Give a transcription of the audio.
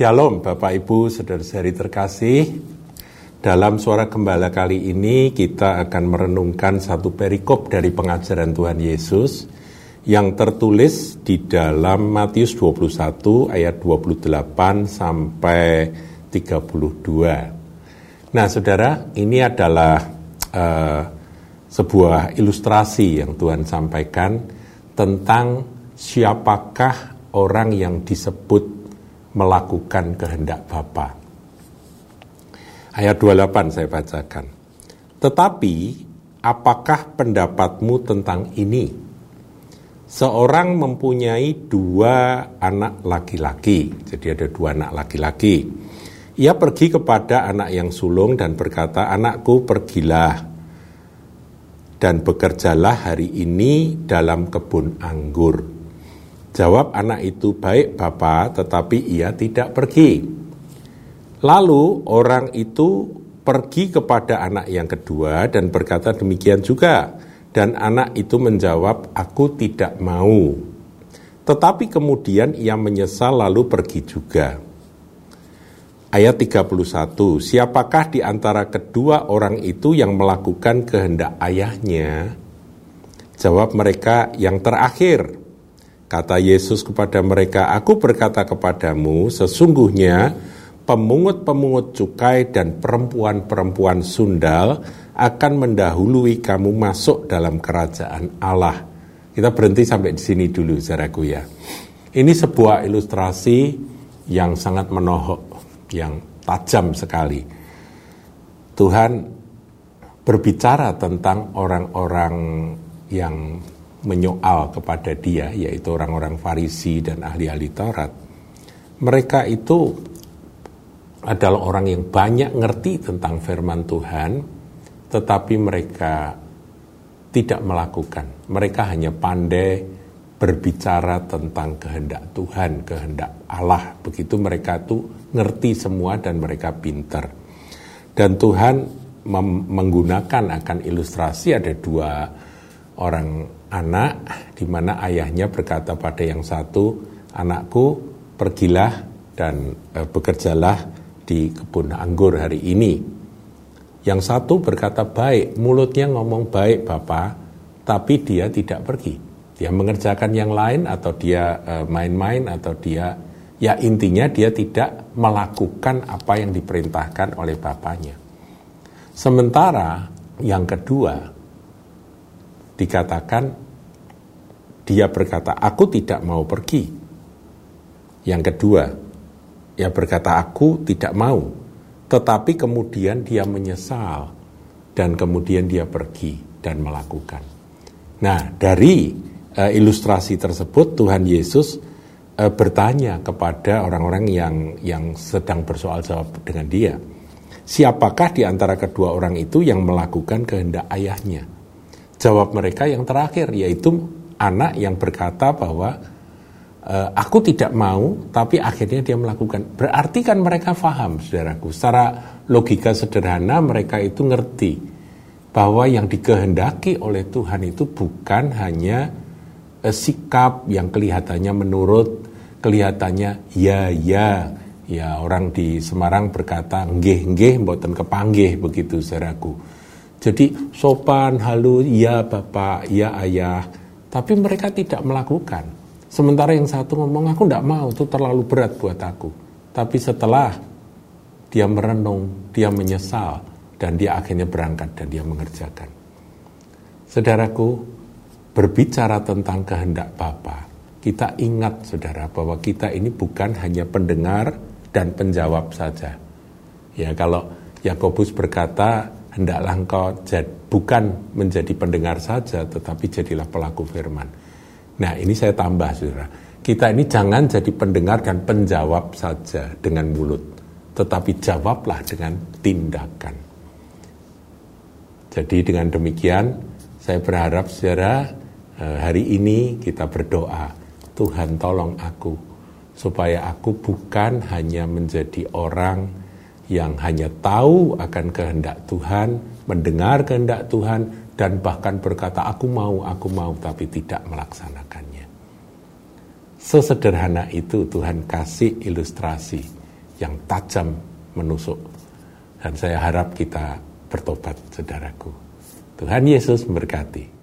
Shalom Bapak Ibu Saudara-saudari terkasih. Dalam suara gembala kali ini kita akan merenungkan satu perikop dari pengajaran Tuhan Yesus Yang tertulis di dalam Matius 21 ayat 28 sampai 32 Nah saudara ini adalah uh, sebuah ilustrasi yang Tuhan sampaikan Tentang siapakah orang yang disebut melakukan kehendak Bapa. Ayat 28 saya bacakan. Tetapi apakah pendapatmu tentang ini? Seorang mempunyai dua anak laki-laki, jadi ada dua anak laki-laki. Ia pergi kepada anak yang sulung dan berkata, "Anakku, pergilah dan bekerjalah hari ini dalam kebun anggur." Jawab anak itu, baik Bapak, tetapi ia tidak pergi. Lalu orang itu pergi kepada anak yang kedua dan berkata demikian juga. Dan anak itu menjawab, aku tidak mau. Tetapi kemudian ia menyesal lalu pergi juga. Ayat 31, siapakah di antara kedua orang itu yang melakukan kehendak ayahnya? Jawab mereka yang terakhir. Kata Yesus kepada mereka, Aku berkata kepadamu, sesungguhnya pemungut-pemungut cukai dan perempuan-perempuan sundal akan mendahului kamu masuk dalam kerajaan Allah. Kita berhenti sampai di sini dulu, saudaraku ya. Ini sebuah ilustrasi yang sangat menohok, yang tajam sekali. Tuhan berbicara tentang orang-orang yang menyoal kepada dia, yaitu orang-orang Farisi dan ahli-ahli Taurat, mereka itu adalah orang yang banyak ngerti tentang firman Tuhan, tetapi mereka tidak melakukan. Mereka hanya pandai berbicara tentang kehendak Tuhan, kehendak Allah. Begitu mereka tuh ngerti semua dan mereka pinter. Dan Tuhan menggunakan akan ilustrasi ada dua orang anak di mana ayahnya berkata pada yang satu, "Anakku, pergilah dan e, bekerjalah di kebun anggur hari ini." Yang satu berkata baik, mulutnya ngomong baik Bapak, tapi dia tidak pergi. Dia mengerjakan yang lain atau dia e, main-main atau dia ya intinya dia tidak melakukan apa yang diperintahkan oleh bapaknya. Sementara yang kedua, dikatakan dia berkata, aku tidak mau pergi. Yang kedua, ia berkata, aku tidak mau. Tetapi kemudian dia menyesal dan kemudian dia pergi dan melakukan. Nah, dari uh, ilustrasi tersebut Tuhan Yesus uh, bertanya kepada orang-orang yang yang sedang bersoal jawab dengan dia. Siapakah di antara kedua orang itu yang melakukan kehendak ayahnya? Jawab mereka yang terakhir yaitu anak yang berkata bahwa e, aku tidak mau tapi akhirnya dia melakukan. Berarti kan mereka faham saudaraku. Secara logika sederhana mereka itu ngerti bahwa yang dikehendaki oleh Tuhan itu bukan hanya e, sikap yang kelihatannya menurut kelihatannya ya ya ya orang di Semarang berkata nggih nggih mboten kepanggih begitu saudaraku jadi sopan, halus, ya bapak, ya ayah. Tapi mereka tidak melakukan. Sementara yang satu ngomong, aku tidak mau, itu terlalu berat buat aku. Tapi setelah dia merenung, dia menyesal, dan dia akhirnya berangkat dan dia mengerjakan. Saudaraku, berbicara tentang kehendak Bapa, kita ingat saudara bahwa kita ini bukan hanya pendengar dan penjawab saja. Ya kalau Yakobus berkata, hendaklah engkau jad, bukan menjadi pendengar saja, tetapi jadilah pelaku firman. Nah ini saya tambah saudara, kita ini jangan jadi pendengar dan penjawab saja dengan mulut, tetapi jawablah dengan tindakan. Jadi dengan demikian, saya berharap saudara eh, hari ini kita berdoa, Tuhan tolong aku, supaya aku bukan hanya menjadi orang yang hanya tahu akan kehendak Tuhan, mendengar kehendak Tuhan, dan bahkan berkata, "Aku mau, aku mau," tapi tidak melaksanakannya. Sesederhana itu Tuhan kasih ilustrasi yang tajam menusuk. Dan saya harap kita bertobat, saudaraku. Tuhan Yesus memberkati.